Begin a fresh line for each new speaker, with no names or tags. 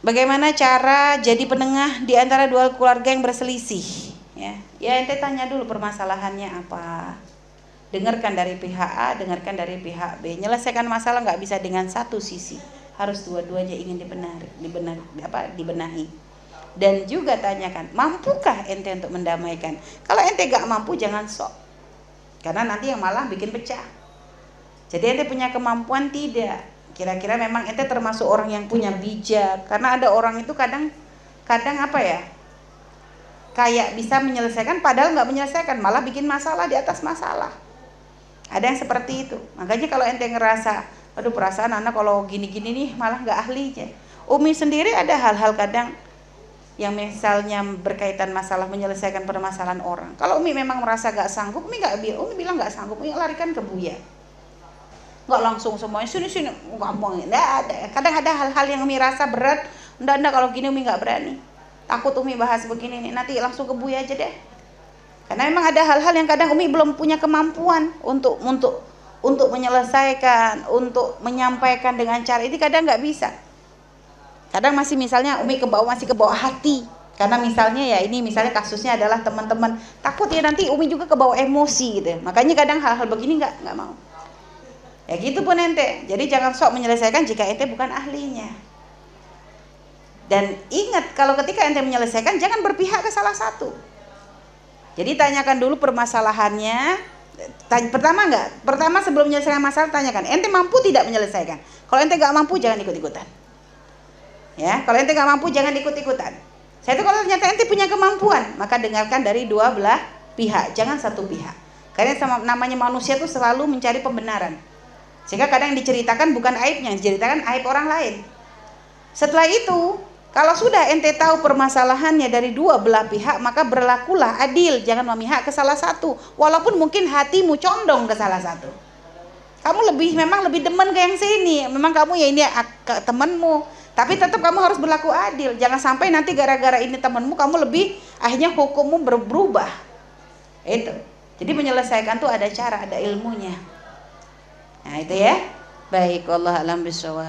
bagaimana cara jadi penengah di antara dua keluarga yang berselisih? Ya ya ente tanya dulu permasalahannya apa. Dengarkan dari pihak A dengarkan dari pihak B. Menyelesaikan masalah nggak bisa dengan satu sisi. Harus dua-duanya ingin dibenar dibenar apa dibenahi. Dan juga tanyakan mampukah ente untuk mendamaikan? Kalau ente gak mampu jangan sok. Karena nanti yang malah bikin pecah. Jadi ente punya kemampuan tidak kira-kira memang ente termasuk orang yang punya bijak karena ada orang itu kadang kadang apa ya kayak bisa menyelesaikan padahal nggak menyelesaikan malah bikin masalah di atas masalah ada yang seperti itu makanya kalau ente ngerasa aduh perasaan anak kalau gini-gini nih malah nggak ahlinya Umi sendiri ada hal-hal kadang yang misalnya berkaitan masalah menyelesaikan permasalahan orang. Kalau Umi memang merasa gak sanggup, Umi gak bilang, Umi bilang gak sanggup, Umi larikan ke Buya. Gak langsung semuanya. Sini sini. Ngomong, nggak ada. Kadang ada hal-hal yang Umi rasa berat, ndak ndak kalau gini Umi gak berani. Takut Umi bahas begini nih, nanti langsung ke Buya aja deh. Karena memang ada hal-hal yang kadang Umi belum punya kemampuan untuk untuk untuk menyelesaikan, untuk menyampaikan dengan cara ini kadang nggak bisa. Kadang masih misalnya Umi ke bawah masih ke bawah hati. Karena misalnya ya ini misalnya kasusnya adalah teman-teman. Takut ya nanti Umi juga ke bawah emosi gitu. Makanya kadang hal-hal begini nggak nggak mau ya gitu pun ente. Jadi jangan sok menyelesaikan jika ente bukan ahlinya. Dan ingat kalau ketika ente menyelesaikan jangan berpihak ke salah satu. Jadi tanyakan dulu permasalahannya. Tanya, pertama enggak pertama sebelum menyelesaikan masalah tanyakan. Ente mampu tidak menyelesaikan? Kalau ente nggak mampu jangan ikut-ikutan. Ya, kalau ente nggak mampu jangan ikut-ikutan. Saya itu kalau ternyata ente punya kemampuan, maka dengarkan dari dua belah pihak, jangan satu pihak. Karena sama namanya manusia itu selalu mencari pembenaran. Sehingga kadang diceritakan bukan aibnya, diceritakan aib orang lain. Setelah itu, kalau sudah ente tahu permasalahannya dari dua belah pihak, maka berlakulah adil, jangan memihak ke salah satu. Walaupun mungkin hatimu condong ke salah satu. Kamu lebih memang lebih demen ke yang sini, memang kamu ya ini temenmu, tapi tetap kamu harus berlaku adil. Jangan sampai nanti gara-gara ini temanmu kamu lebih akhirnya hukummu berubah. Itu. Jadi menyelesaikan tuh ada cara, ada ilmunya. Nah, itu ya. Baik, Allah alam bisawab.